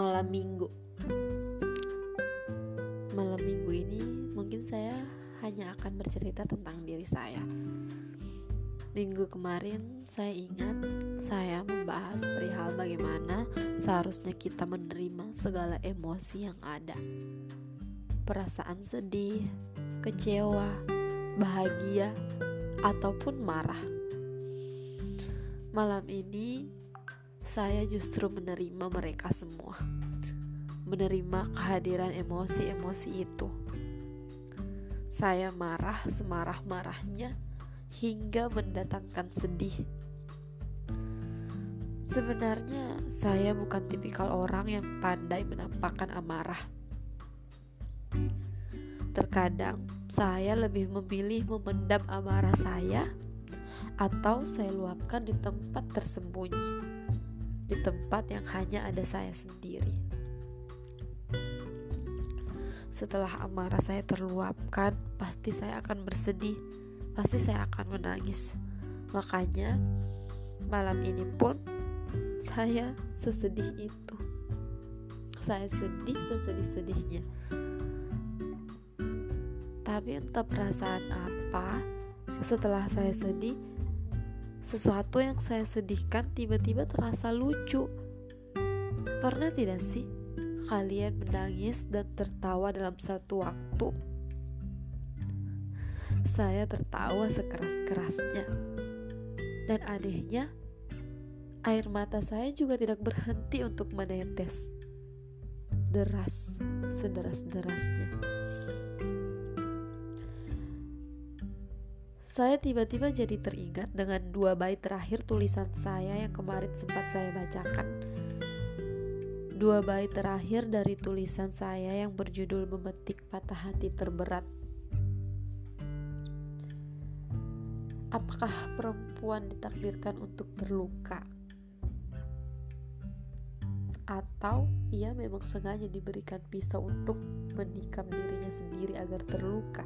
malam minggu. Malam minggu ini mungkin saya hanya akan bercerita tentang diri saya. Minggu kemarin saya ingat saya membahas perihal bagaimana seharusnya kita menerima segala emosi yang ada. Perasaan sedih, kecewa, bahagia, ataupun marah. Malam ini saya justru menerima mereka semua. Menerima kehadiran emosi-emosi itu. Saya marah semarah-marahnya hingga mendatangkan sedih. Sebenarnya, saya bukan tipikal orang yang pandai menampakkan amarah. Terkadang, saya lebih memilih memendam amarah saya, atau saya luapkan di tempat tersembunyi, di tempat yang hanya ada saya sendiri. Setelah amarah saya terluapkan, pasti saya akan bersedih pasti saya akan menangis. Makanya malam ini pun saya sesedih itu. Saya sedih sesedih-sedihnya. Tapi entah perasaan apa setelah saya sedih, sesuatu yang saya sedihkan tiba-tiba terasa lucu. Pernah tidak sih kalian menangis dan tertawa dalam satu waktu? Saya tertawa sekeras-kerasnya. Dan anehnya, air mata saya juga tidak berhenti untuk menetes. Deras, sederas-derasnya. Saya tiba-tiba jadi teringat dengan dua bait terakhir tulisan saya yang kemarin sempat saya bacakan. Dua bait terakhir dari tulisan saya yang berjudul memetik patah hati terberat Apakah perempuan ditakdirkan untuk terluka? Atau ia memang sengaja diberikan pisau untuk menikam dirinya sendiri agar terluka?